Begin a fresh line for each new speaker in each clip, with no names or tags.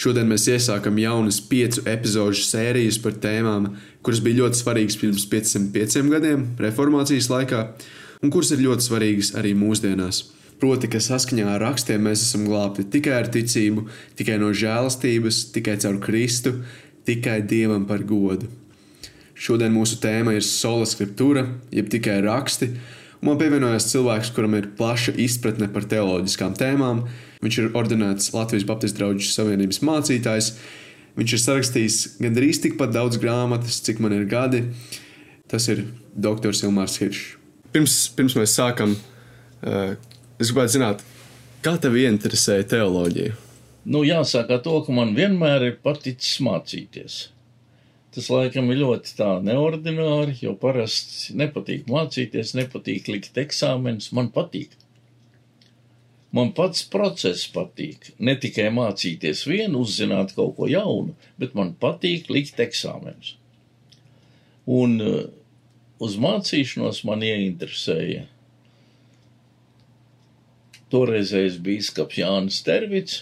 Šodien mēs iesākam jaunas piecu epizodu sērijas par tēmām, kuras bija ļoti svarīgas pirms 505 gadiem, reformācijas laikā, un kuras ir ļoti svarīgas arī mūsdienās. Proti, ka saskaņā ar rakstiem mēs esam glābti tikai ar ticību, tikai no žēlastības, tikai caur Kristu, tikai Dievam par godu. Šodien mūsu tēma ir sola scriptūra, jeb tikai raksti, un man pievienojas cilvēks, kuram ir plaša izpratne par teoloģiskām tēmām, Viņš ir ordinēts Latvijas Baptistu draugu savienības mācītājs. Viņš ir sarakstījis gandrīz tikpat daudz grāmatas, cik man ir gadi. Tas ir dr. Ilmārs Hiršs. Pirms, pirms mēs sākam, uh, es gribētu zināt, kā tev interesēja teoloģija?
Nu, jāsaka to, ka man vienmēr ir paticis mācīties. Tas laikam ir ļoti tā neordināri, jo parasti nepatīk mācīties, nepatīk likt eksāmenus. Man patīk Man pats process patīk. Ne tikai mācīties vienu, uzzināt kaut ko jaunu, bet man patīk likt eksāmenus. Un uh, uz mācīšanos man ieinteresēja toreizējais bīskaps Jānis Tervits.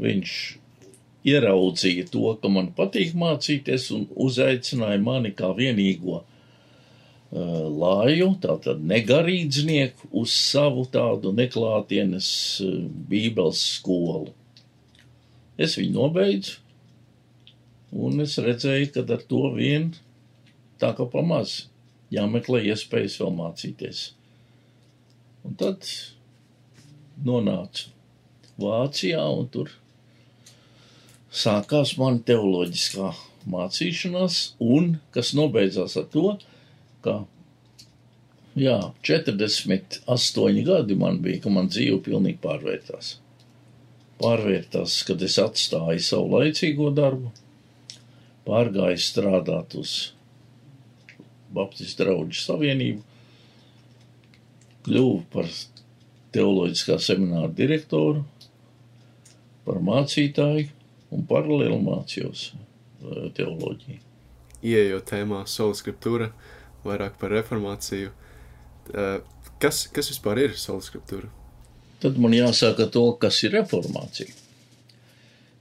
Viņš ieraudzīja to, ka man patīk mācīties un uzaicināja mani kā vienīgo laju, tātad negarīdznieku, uz savu tādu neklātienes bībeles skolu. Es viņu nobeidzu, un es redzēju, ka ar to vien tā kā pamaz jāmeklē iespējas vēl mācīties. Un tad nonācu Vācijā, un tur sākās man teoloģiskā mācīšanās, un kas nobeidzās ar to, ka jā, 48 gadi man bija, ka man dzīve pilnīgi pārvērtās. Pārvērtās, kad es atstāju savu laicīgo darbu, pārgāju strādāt uz Baptistu draugu savienību, kļuvu par teoloģiskā semināra direktoru, par mācītāju un paralēli mācījos eh, teoloģiju.
Ieejot tēmā sola scriptūra, uh, vairāk par reformāciju. Kas, kas vispār ir sola scriptūra?
Tad man jāsaka to, kas ir reformācija.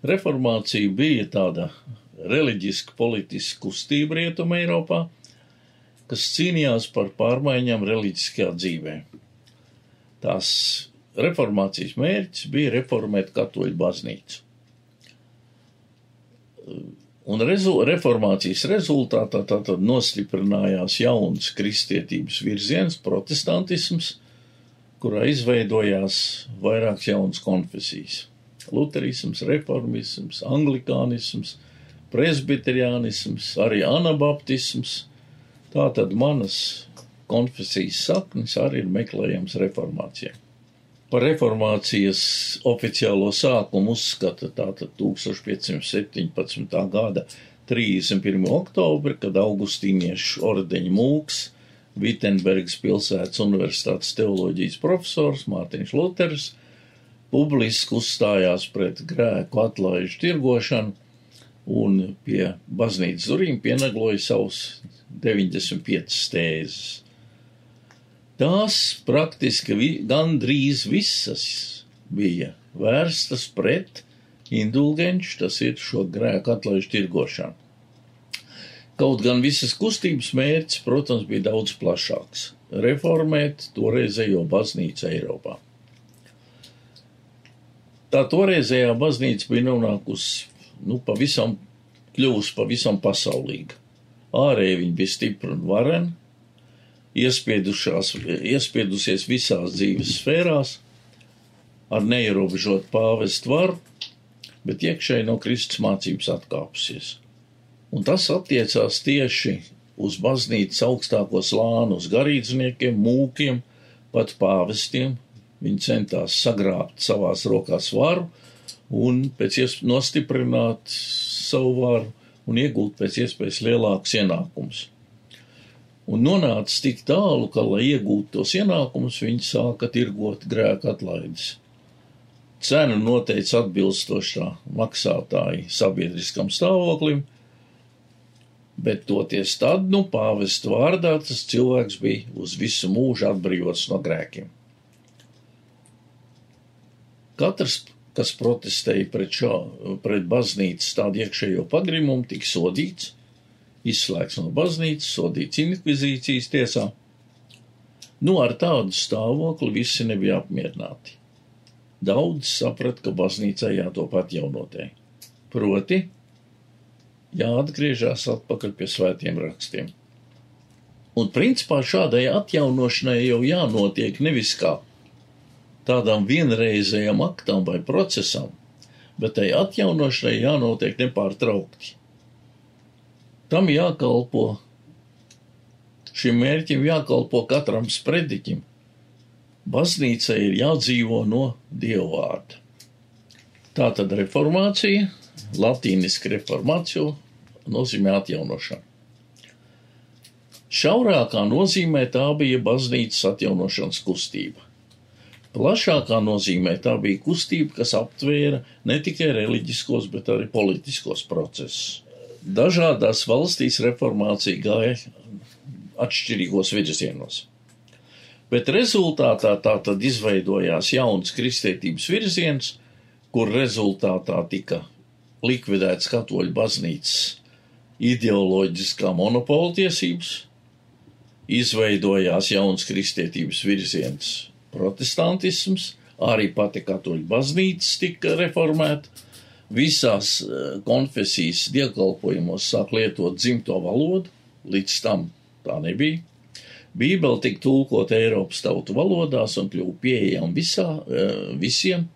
Reformācija bija tāda reliģiska, politiska kustība Rietumē Eiropā, kas cīnījās par pārmaiņām reliģiskajā dzīvē. Tās reformācijas mērķis bija reformēt katoļu baznīcu Un rezu, reformācijas rezultātā tātad nostiprinājās jauns kristietības virziens, protestantisms, kurā izveidojās vairākas jaunas konfesijas - luterisms, reformisms, anglikānisms, presbiteriānisms, arī anabaptisms. Tātad manas konfesijas saknes arī ir meklējams reformācijai par reformācijas oficiālo sākumu uzskata tātad 1517. gada 31. oktobri, kad augustīniešu ordeņa mūks, Vitenbergas pilsētas universitātes teoloģijas profesors Mārtiņš Luters publiski uzstājās pret grēku atlaižu tirgošanu un pie baznīcas durvīm pienagloja savus 95 tēzes. Tās praktiski vi, gandrīz visas bija vērstas pret indulgenci, tas ir šo grēku atlaižu tirgošanu. Kaut gan visas kustības mērķis, protams, bija daudz plašāks - reformēt toreizējo baznīcu Eiropā. Tā toreizējā baznīca bija nonākusi, nu, pavisam, kļuvusi pavisam pasaulīga. Ārēji viņa bija stipra un varena, iespiedusies visās dzīves sfērās, ar neierobežot pāvestu varu, bet iekšēji no Kristus mācības atkāpusies. Un tas attiecās tieši uz baznīcas augstāko slānu, uz garīdzniekiem, mūkiem, pat pāvestiem. Viņi centās sagrābt savās rokās varu un pēc iespējas nostiprināt savu varu un iegūt pēc iespējas lielākus ienākumus un nonāca tik tālu, ka, lai iegūtu tos ienākumus, viņi sāka tirgot grēku atlaides. Cenu noteica atbilstošā maksātāja sabiedriskam stāvoklim, bet toties tad, nu, pāvestu vārdā tas cilvēks bija uz visu mūžu atbrīvots no grēkiem. Katrs kas protestēja pret, šo, pret baznīcas tādu iekšējo pagrimumu, tika sodīts, izslēgts no baznīcas, sodīts inkvizīcijas tiesā. Nu, ar tādu stāvokli visi nebija apmierināti. Daudz saprat, ka baznīcai jātop atjaunotē. Proti, jāatgriežas atpakaļ pie svētiem rakstiem. Un principā šādai atjaunošanai jau jānotiek nevis kā tādām vienreizējām aktām vai procesam, bet tai atjaunošanai jānotiek nepārtraukti. Tam jākalpo, šim mērķim jākalpo katram sprediķim. Baznīca ir jādzīvo no dievvvārda. Tā tad reformācija, latīniski reformācija, nozīmē atjaunošanu. Šaurākā nozīmē tā bija baznīcas atjaunošanas kustība. Plašākā nozīmē tā bija kustība, kas aptvēra ne tikai reliģiskos, bet arī politiskos procesus. Dažādās valstīs reformācija gāja atšķirīgos virzienos. Bet rezultātā tā tad izveidojās jauns kristietības virziens, kur rezultātā tika likvidēts katoļu baznīcas ideoloģiskā monopola tiesības, izveidojās jauns kristietības virziens protestantisms, arī pati katoļu baznīca tika reformēta. Visās eh, konfesijas dievkalpojumos sāk lietot dzimto valodu, līdz tam tā nebija. Bībele tika tulkota Eiropas tautu valodās un kļuva pieejama visā, eh, visiem.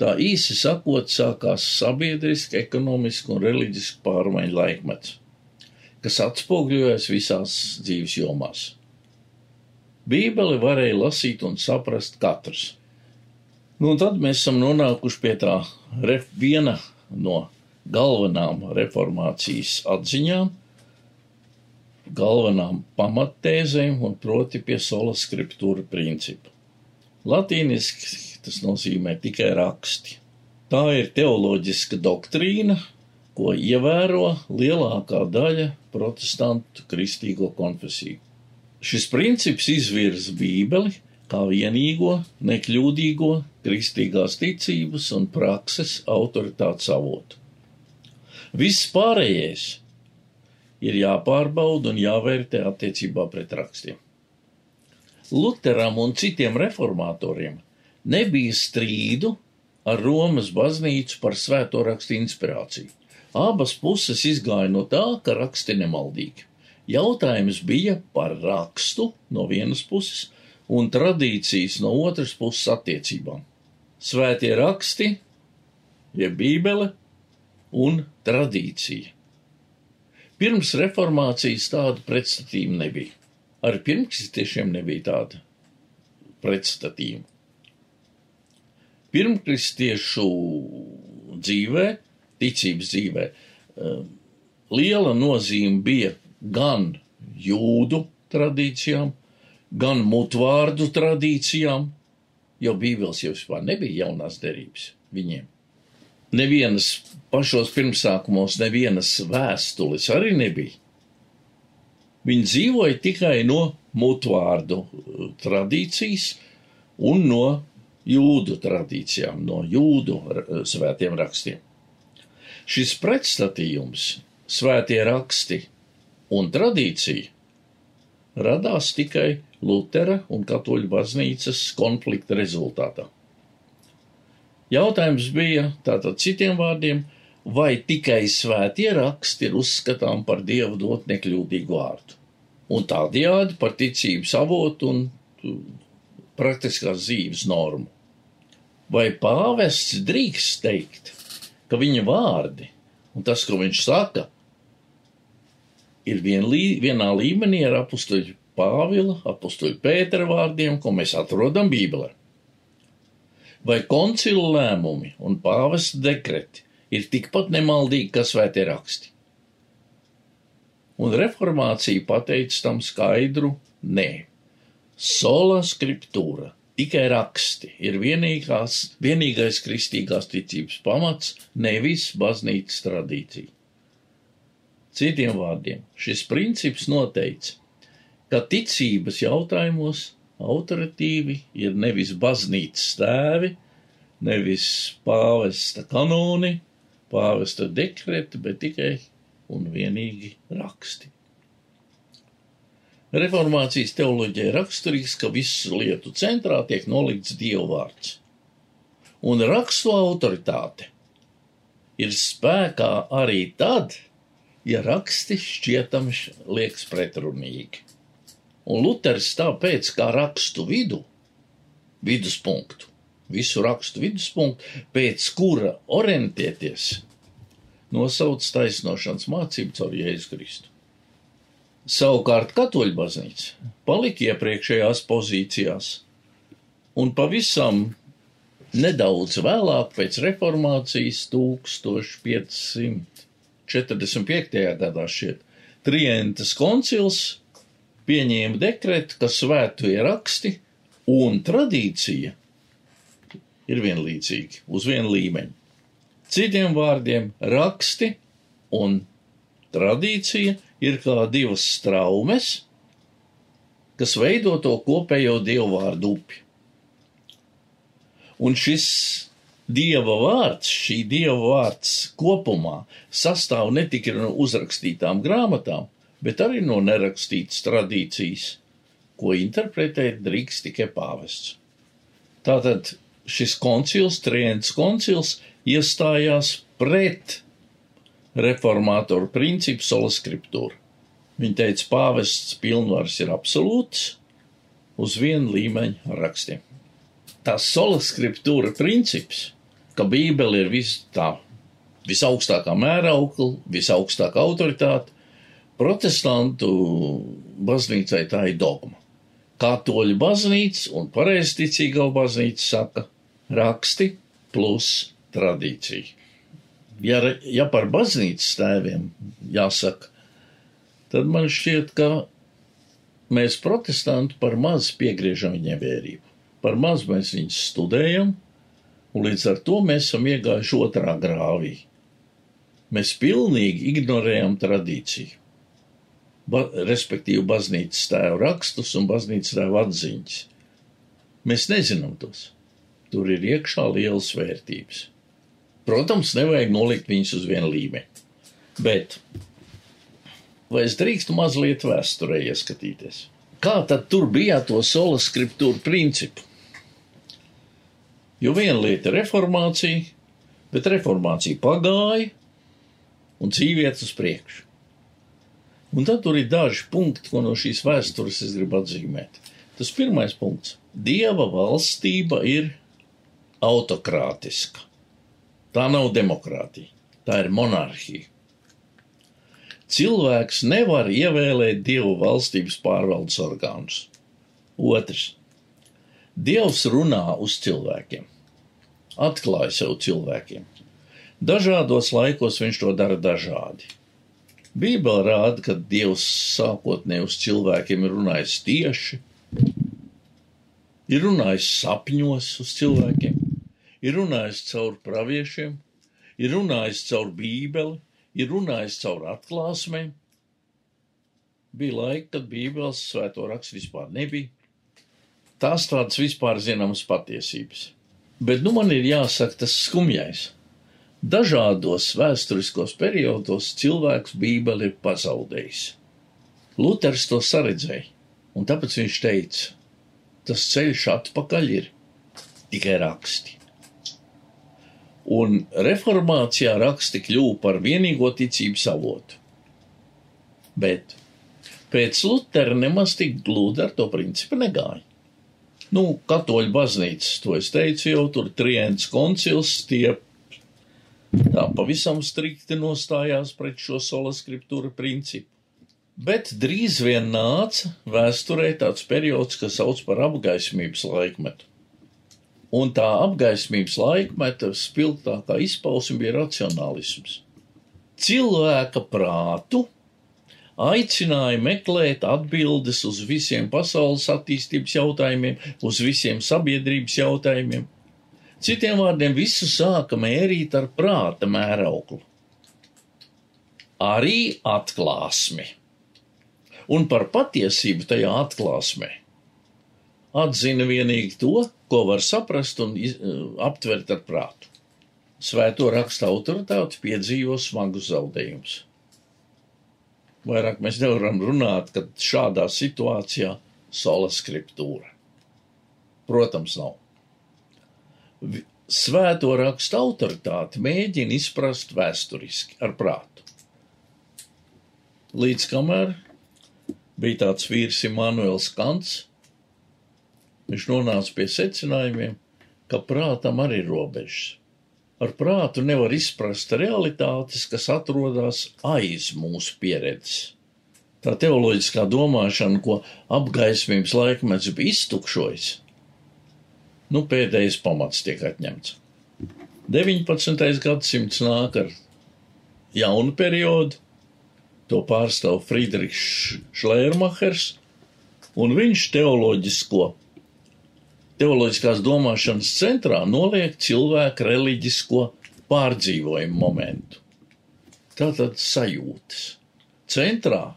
Tā īsi sakot, sākās sabiedriski, ekonomiski un reliģiski pārmaiņu laikmets, kas atspoguļojas visās dzīves jomās. Bībeli varēja lasīt un saprast katrs. Nu, tad mēs esam nonākuši pie tā ref, viena no galvenām reformācijas atziņām, galvenām pamattēzēm, un proti pie sola skriptūra principa. Latīniski tas nozīmē tikai raksti. Tā ir teoloģiska doktrīna, ko ievēro lielākā daļa protestantu kristīgo konfesiju. Šis princips izvirza Bībeli kā vienīgo, nekļūdīgo kristīgās ticības un prakses autoritātes avotu. Viss pārējais ir jāpārbauda un jāvērtē attiecībā pret rakstiem. Luteram un citiem reformatoriem nebija strīdu ar Romas baznīcu par svēto rakstu inspirāciju. Abas puses izgāja no tā, ka raksti nemaldīgi. Jautājums bija par rakstu no vienas puses un tradīcijas no otras puses attiecībām. Svētie raksti, jeb Bībele un tradīcija. Pirms reformācijas tādu pretstatījumu nebija. Ar pirmkristiešiem nebija tāda pretstatījuma. Pirmkristiešu dzīvē, ticības dzīvē, eh, liela nozīme bija gan jūdu tradīcijām, gan mutvārdu tradīcijām, jo Bībeles jau vispār nebija jaunās derības viņiem. Nevienas pašos pirmsākumos, nevienas vēstules arī nebija. Viņi dzīvoja tikai no mutvārdu uh, tradīcijas un no jūdu tradīcijām, no jūdu uh, svētiem rakstiem. Šis pretstatījums, svētie raksti un tradīcija radās tikai Lutera un Katoļu baznīcas konflikta rezultātā. Jautājums bija tātad citiem vārdiem, vai tikai svētie raksti ir uzskatām par dievu dot nekļūdīgu vārdu, un tādējādi par ticības avotu un praktiskās dzīves normu. Vai pāvests drīkst teikt, ka viņa vārdi un tas, ko viņš saka, ir vien lī, vienā līmenī ar apstuļu Pāvila, apstuļu Pētera vārdiem, ko mēs atrodam Bībelē. Vai koncilu lēmumi un pāvesta dekreti ir tikpat nemaldīgi, kā svētie raksti? Un reformācija pateica tam skaidru nē. Sola skriptūra, tikai raksti ir vienīgās, vienīgais kristīgās ticības pamats, nevis baznīcas tradīcija. Citiem vārdiem, šis princips noteica, ka ticības jautājumos autoritīvi ir nevis baznīcas tēvi nevis pāvesta kanoni, pāvesta dekreti, bet tikai un vienīgi raksti. Reformācijas teoloģija raksturīgs, ka visu lietu centrā tiek nolikts dievvvārds. Un rakstu autoritāte ir spēkā arī tad, ja raksti šķietami liekas pretrunīgi. Un Luters tāpēc kā rakstu vidu, viduspunktu, visu rakstu viduspunktu, pēc kura orientēties, nosauc taisnošanas mācību caur Jēzu Kristu. Savukārt katoļu baznīca palika iepriekšējās pozīcijās, un pavisam nedaudz vēlāk pēc reformācijas 1545. gadā šiet Trientas koncils pieņēma dekretu, ka svētie raksti un tradīcija ir vienlīdzīgi uz vienu līmeņu. Citiem vārdiem, raksti un tradīcija ir kā divas straumes, kas veido to kopējo dievu vārdu upi. Un šis dieva vārds, šī dieva vārds kopumā sastāv ne tikai no uzrakstītām grāmatām, bet arī no nerakstītas tradīcijas, ko interpretēt drīkst tikai pāvests. Tātad šis koncils, Trients koncils, iestājās pret reformātoru principu sola scriptūra. Viņa teica, pāvests pilnvars ir absolūts uz vienu līmeņu rakstiem. Tā sola scriptūra princips, ka Bībele ir vis tā visaugstākā mēraukla, visaugstākā autoritāte, protestantu baznīcai tā ir dogma. Katoļu baznīca un pareizticīgā baznīca saka raksti plus tradīcija ja, ja par baznīcas tēviem jāsaka, tad man šķiet, ka mēs protestanti par maz piegriežam viņiem vērību. Par maz mēs viņus studējam, un līdz ar to mēs esam iegājuši otrā grāvī. Mēs pilnīgi ignorējam tradīciju, ba respektīvi baznīcas tēvu rakstus un baznīcas tēvu atziņas. Mēs nezinām tos. Tur ir iekšā lielas vērtības. Protams, nevajag nolikt viņus uz vienu līmeni. Bet vai es drīkstu mazliet vēsturē ieskatīties? Kā tad tur bija to sola skriptūra principu? Jo viena lieta ir reformācija, bet reformācija pagāja un dzīviet uz priekšu. Un tad tur ir daži punkti, ko no šīs vēstures es gribu atzīmēt. Tas pirmais punkts - Dieva valstība ir autokrātiska. Tā nav demokrātija, tā ir monarhija. Cilvēks nevar ievēlēt dievu valstības pārvaldes orgānus. Otrs. Dievs runā uz cilvēkiem, atklāja sev cilvēkiem. Dažādos laikos viņš to dara dažādi. Bībele rāda, ka Dievs sākotnēji uz cilvēkiem ir runājis tieši, ir runājis sapņos uz cilvēkiem, ir runājis caur praviešiem, ir runājis caur bībeli, ir runājis caur atklāsmēm. Bija laika, kad bībeles svēto rakstu vispār nebija. Tās tādas vispār zināmas patiesības. Bet nu man ir jāsaka tas skumjais. Dažādos vēsturiskos periodos cilvēks bībeli ir pazaudējis. Luters to saredzēja, un tāpēc viņš teica, tas ceļš atpakaļ ir tikai raksti un reformācijā raksti kļuva par vienīgo ticības avotu. Bet pēc Lutera nemaz tik glūdi ar to principu negāja. Nu, katoļu baznīcas, to es teicu jau, tur trients koncils, tie tā pavisam strikti nostājās pret šo sola skriptūra principu. Bet drīz vien nāca vēsturē tāds periods, kas sauc par apgaismības laikmetu. Un tā apgaismības laikmeta spilgtākā izpausme bija racionālisms. Cilvēka prātu aicināja meklēt atbildes uz visiem pasaules attīstības jautājumiem, uz visiem sabiedrības jautājumiem. Citiem vārdiem, visu sāka mērīt ar prāta mērauklu. Arī atklāsmi. Un par patiesību tajā atklāsmē atzina vienīgi to, ko var saprast un iz, aptvert ar prātu. Svēto raksta autoritāte piedzīvo smagus zaudējumus. Vairāk mēs nevaram runāt, ka šādā situācijā sola skriptūra. Protams, nav. Svēto rakstu autoritāti mēģina izprast vēsturiski ar prātu. Līdz kamēr bija tāds vīrs Immanuels Kants, viņš nonāca pie secinājumiem, ka prātam arī ir robežas. Ar prātu nevar izprast realitātes, kas atrodas aiz mūsu pieredzes. Tā teoloģiskā domāšana, ko apgaismības laikmets bija iztukšojis, nu pēdējais pamats tiek atņemts. 19. gadsimts nāk ar jaunu periodu, to pārstāv Friedrichs Šlērmachers, un viņš teoloģisko teoloģiskās domāšanas centrā noliek cilvēku reliģisko pārdzīvojumu momentu. Tātad sajūtas. Centrā,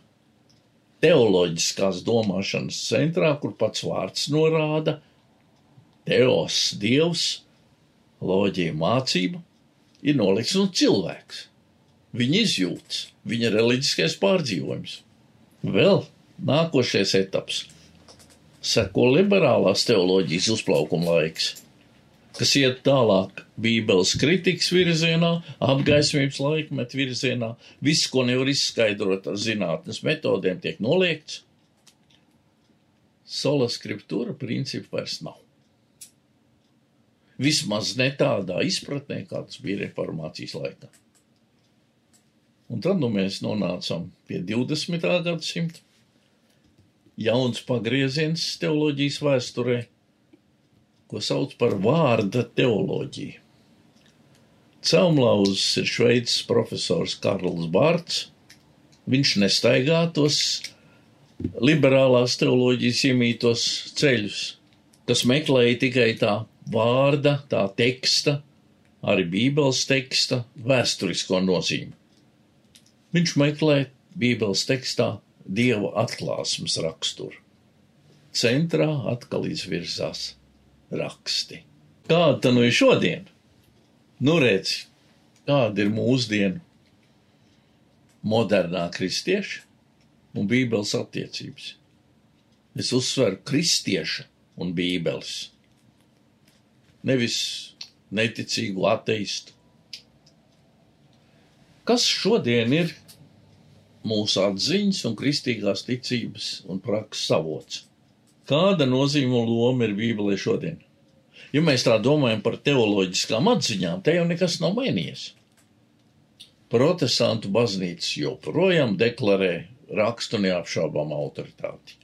teoloģiskās domāšanas centrā, kur pats vārds norāda, teos, dievs, loģija, mācība, ir nolikts no cilvēks. Viņa izjūtas, viņa reliģiskais pārdzīvojums. Vēl nākošais etaps seko liberālās teoloģijas uzplaukuma laiks, kas iet tālāk Bībeles kritikas virzienā, apgaismības laikmeta virzienā, viss, ko nevar izskaidrot ar zinātnes metodēm, tiek noliegts. Sola skriptūra principu vairs nav. Vismaz ne tādā izpratnē, kāds bija reformācijas laikā. Un tad nu, mēs nonācam pie 20. gadsimta jauns pagrieziens teoloģijas vēsturē, ko sauc par vārda teoloģiju. Celmlauzs ir šveicis profesors Karls Bārts. Viņš nestaigā tos liberālās teoloģijas iemītos ceļus, kas meklēja tikai tā vārda, tā teksta, arī Bībeles teksta vēsturisko nozīmi. Viņš meklē Bībeles tekstā dieva atklāsmes raksturu. Centrā atkal izvirzās raksti. Kāda tad nu ir šodien? Nu, redz, kāda ir mūsdienu modernā kristieša un bībeles attiecības. Es uzsveru kristieša un bībeles, nevis neticīgu ateistu. Kas šodien ir mūsu atziņas un kristīgās ticības un prakses avots. Kāda nozīme un loma ir Bībelē šodien? Ja mēs tā domājam par teoloģiskām atziņām, te jau nekas nav mainījies. Protestantu baznīcas joprojām deklarē rakstu neapšaubām autoritāti.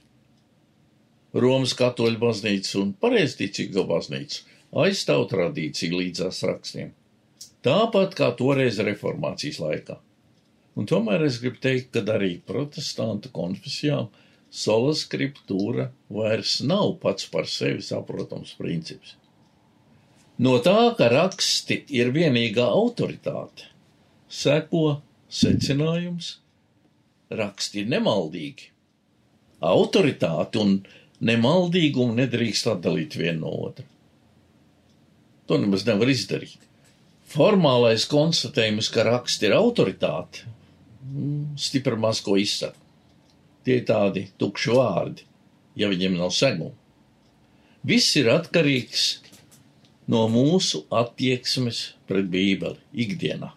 Romas katoļu baznīca un pareizticīgo baznīca aizstāv tradīciju līdzās rakstiem, tāpat kā toreiz reformācijas laikā. Un tomēr es gribu teikt, ka arī protestantu konfesijām sola skriptūra vairs nav pats par sevi saprotams princips. No tā, ka raksti ir vienīgā autoritāte, seko secinājums, raksti ir nemaldīgi. Autoritāti un nemaldīgumu nedrīkst atdalīt vienu no otra. To nemaz nevar izdarīt. Formālais konstatējums, ka raksti ir autoritāte, stipri maz ko izsaka. Tie ir tādi tukši vārdi, ja viņiem nav seguma. Viss ir atkarīgs no mūsu attieksmes pret Bībeli ikdienā.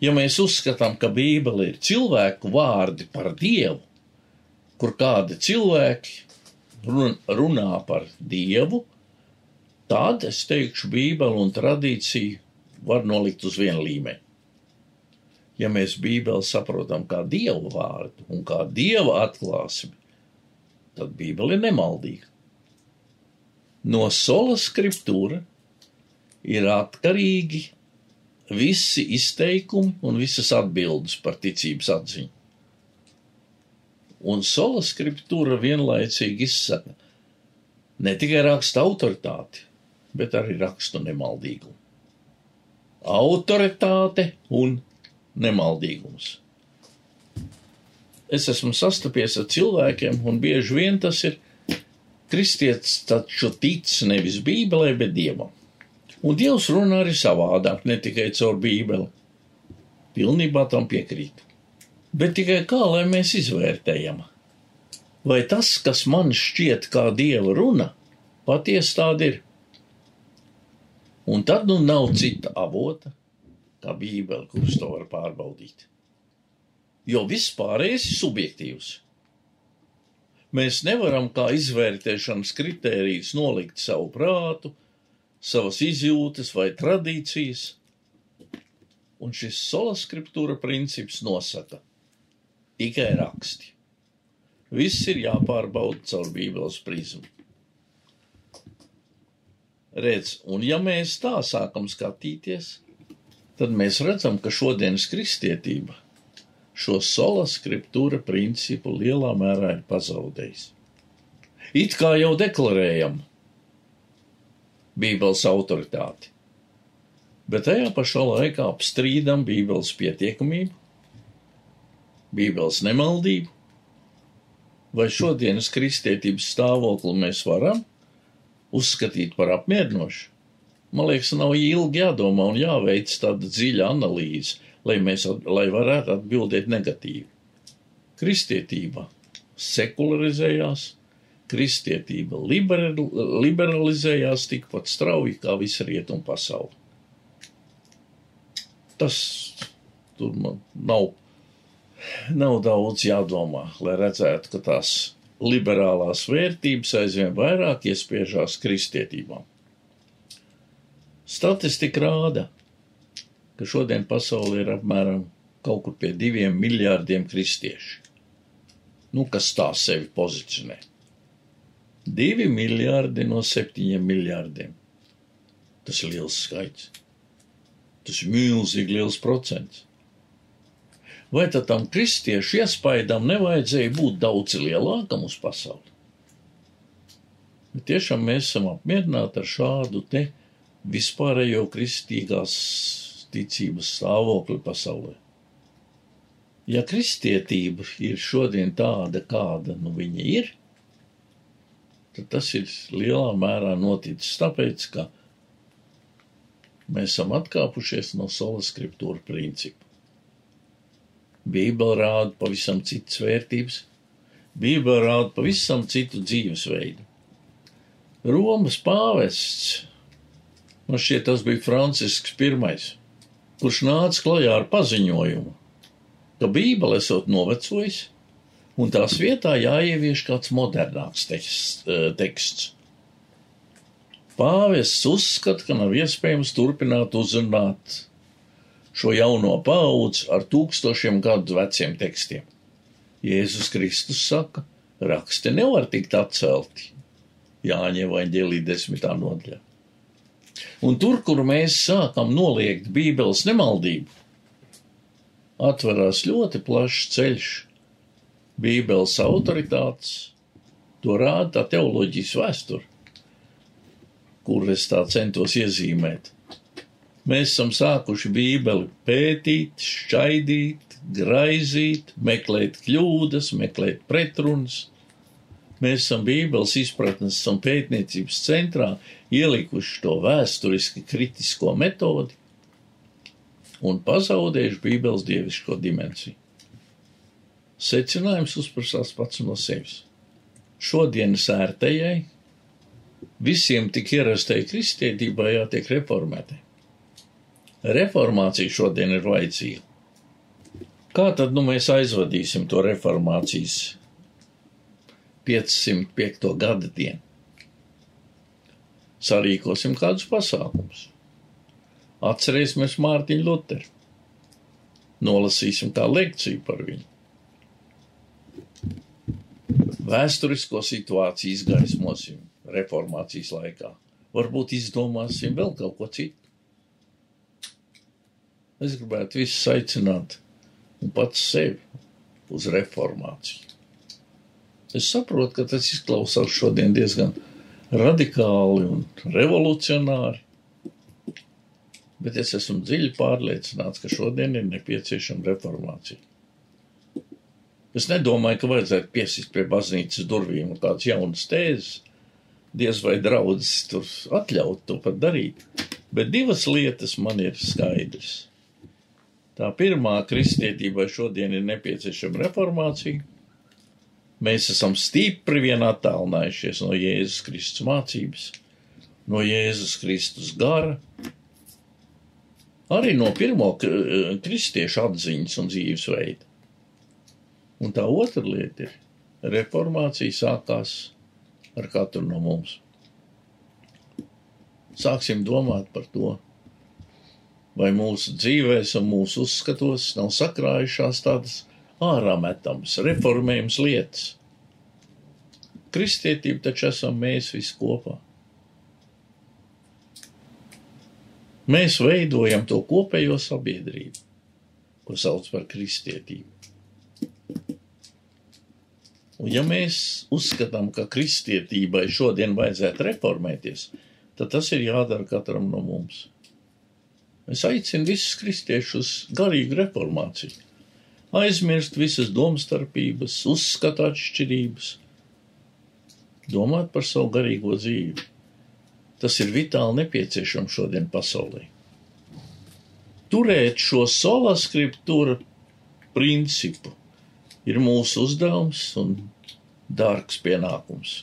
Ja mēs uzskatām, ka Bībele ir cilvēku vārdi par Dievu, kur kādi cilvēki runā par Dievu, tad es teikšu, Bībele un tradīcija var nolikt uz vienu līmeni ja mēs Bībeli saprotam kā Dieva vārdu un kā Dieva atklāsmi, tad Bībele ir nemaldīga. No sola skriptūra ir atkarīgi visi izteikumi un visas atbildes par ticības atziņu. Un sola skriptūra vienlaicīgi izsaka ne tikai raksta autoritāti, bet arī rakstu nemaldīgumu. Autoritāte un nemaldīgums. Es esmu sastapies ar cilvēkiem, un bieži vien tas ir kristietis taču tic nevis Bībelē, bet Dievam. Un Dievs runā arī savādāk, ne tikai caur Bībeli. Pilnībā tam piekrītu. Bet tikai kā lai mēs izvērtējam? Vai tas, kas man šķiet kā Dieva runa, patiesi tāda ir? Un tad nu nav cita avota, kā Bībele, kurus to var pārbaudīt. Jo viss pārējais ir subjektīvs. Mēs nevaram kā izvērtēšanas kritērijus nolikt savu prātu, savas izjūtas vai tradīcijas, un šis solaskriptūra princips nosaka tikai raksti. Viss ir jāpārbauda caur Bībeles prizmu. Redz, un ja mēs tā sākam skatīties, tad mēs redzam, ka šodienas kristietība šo sola skriptūra principu lielā mērā ir pazaudējis. It kā jau deklarējam Bībeles autoritāti, bet tajā pašā laikā apstrīdam Bībeles pietiekamību, Bībeles nemaldību, vai šodienas kristietības stāvokli mēs varam uzskatīt par apmierinošu. Man liekas, nav ilgi jādomā un jāveic tāda dziļa analīze, lai, mēs, lai varētu atbildēt negatīvi. Kristietība sekularizējās, kristietība liberal, liberalizējās tikpat strauji kā visa rietuma pasaule. Tas tur man nav, nav daudz jādomā, lai redzētu, ka tās liberālās vērtības aizvien vairāk iespiežās kristietībām. Statistika rāda, ka šodien pasaulē ir apmēram kaut kur pie diviem miljārdiem kristiešu. Nu, kas tā sevi pozicionē? Divi miljārdi no septiņiem miljārdiem. Tas ir liels skaits. Tas ir milzīgi liels procents. Vai tad tam kristiešu iespaidam nevajadzēja būt daudz lielākam uz pasauli? Bet tiešām mēs esam apmierināti ar šādu te vispārējo kristīgās ticības stāvokli pasaulē. Ja kristietība ir šodien tāda, kāda nu viņa ir, tad tas ir lielā mērā noticis tāpēc, ka mēs esam atkāpušies no sola skriptūra principa. Bībele rāda pavisam citas vērtības, Bībele rāda pavisam citu dzīvesveidu. Romas pāvests, man šķiet tas bija Francisks I kurš nāca klajā ar paziņojumu, ka Bībele esot novecojis, un tās vietā jāievieš kāds modernāks teksts. Eh, teksts. Pāvests uzskata, ka nav iespējams turpināt uzrunāt šo jauno paudzi ar tūkstošiem gadu veciem tekstiem. Jēzus Kristus saka, raksti nevar tikt atcelti. Jāņem vai ģelī desmitā nodaļā. Un tur, kur mēs sākam noliegt Bībeles nemaldību, atverās ļoti plašs ceļš. Bībeles autoritātes, to rāda tā teoloģijas vēsture, kur es tā centos iezīmēt. Mēs esam sākuši Bībeli pētīt, šķaidīt, graizīt, meklēt kļūdas, meklēt pretrunas, Mēs esam Bībeles izpratnes un pētniecības centrā ielikuši to vēsturiski kritisko metodi un pazaudējuši Bībeles dievišķo dimensiju. Secinājums uzprasās pats no sevis. Šodienas ērtējai, visiem tik ierastai kristietībai jātiek reformētai. Reformācija šodien ir vajadzīga. Kā tad nu mēs aizvadīsim to reformācijas 505. gada dienu. Sarīkosim kādus pasākumus. Atcerēsimies Mārtiņu Luteru. Nolasīsim tā lekciju par viņu. Vēsturisko situāciju izgaismosim reformācijas laikā. Varbūt izdomāsim vēl kaut ko citu. Es gribētu visus aicināt un pats sevi uz reformāciju. Es saprotu, ka tas izklausās šodien diezgan radikāli un revolucionāri, bet es esmu dziļi pārliecināts, ka šodien ir nepieciešama reformācija. Es nedomāju, ka vajadzētu piesist pie baznīcas durvīm un kādas jaunas tēzes, diez vai draudzes tur atļaut to pat darīt. Bet divas lietas man ir skaidrs. Tā pirmā kristietībai šodien ir nepieciešama reformācija. Mēs esam stipri vien attālinājušies no Jēzus Kristus mācības, no Jēzus Kristus gara, arī no pirmo kristiešu atziņas un dzīvesveida. Un tā otra lieta ir, reformācija sākās ar katru no mums. Sāksim domāt par to, vai mūsu dzīvēs un mūsu uzskatos nav sakrājušās tādas ārā metamas, reformējums lietas. Kristietība taču esam mēs visi kopā. Mēs veidojam to kopējo sabiedrību, ko sauc par kristietību. Un ja mēs uzskatām, ka kristietībai šodien vajadzētu reformēties, tad tas ir jādara katram no mums. Es aicinu visus kristiešus uz garīgu reformāciju, aizmirst visas domstarpības, uzskatu atšķirības, domāt par savu garīgo dzīvi. Tas ir vitāli nepieciešams šodien pasaulē. Turēt šo sola skriptūra principu ir mūsu uzdevums un dārgs pienākums.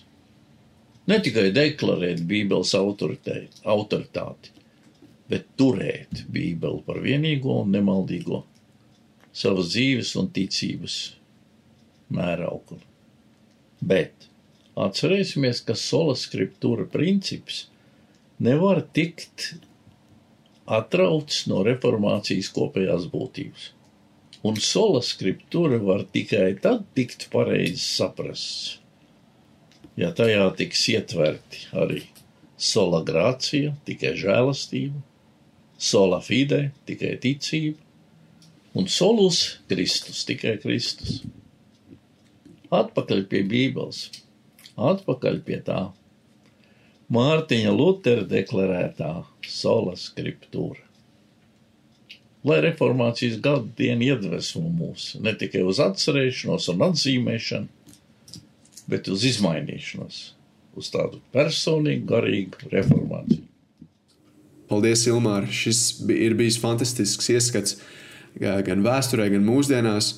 Ne tikai deklarēt Bībeles autoritāti, bet turēt Bībeli par vienīgo un nemaldīgo savas dzīves un ticības mērauklu. Bet atcerēsimies, ka sola skriptūra princips nevar tikt atrauts no reformācijas kopējās būtības un sola skriptūra var tikai tad tikt pareizi saprasts, ja tajā tiks ietverti arī sola grācija, tikai žēlastība, sola fide, tikai ticība, un solus Kristus, tikai Kristus. Atpakaļ pie Bībeles, atpakaļ pie tā Mārtiņa Lutera deklarētā sola skriptūra lai reformācijas gadu diena iedvesmo mūs ne tikai uz atcerēšanos un atzīmēšanu, bet uz izmainīšanos, uz tādu personīgu, garīgu reformāciju.
Paldies, Ilmār! Šis ir bijis fantastisks ieskats gan vēsturē, gan mūsdienās,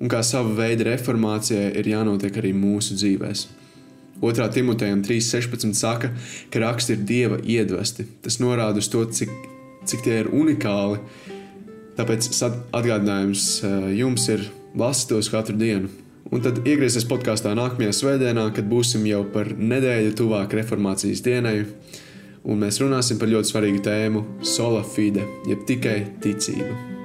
un kā sava veida reformācijai ir jānotiek arī mūsu dzīvēm. 2. Timotejam 3.16 saka, ka raksti ir dieva iedvesti. Tas norāda uz to, cik, cik tie ir unikāli Tāpēc atgādinājums eh, jums ir lasīt tos katru dienu. Un tad iegriezties podkāstā nākamajā svētdienā, kad būsim jau par nedēļu tuvāk reformācijas dienai, un mēs runāsim par ļoti svarīgu tēmu - sola fide, jeb tikai ticība.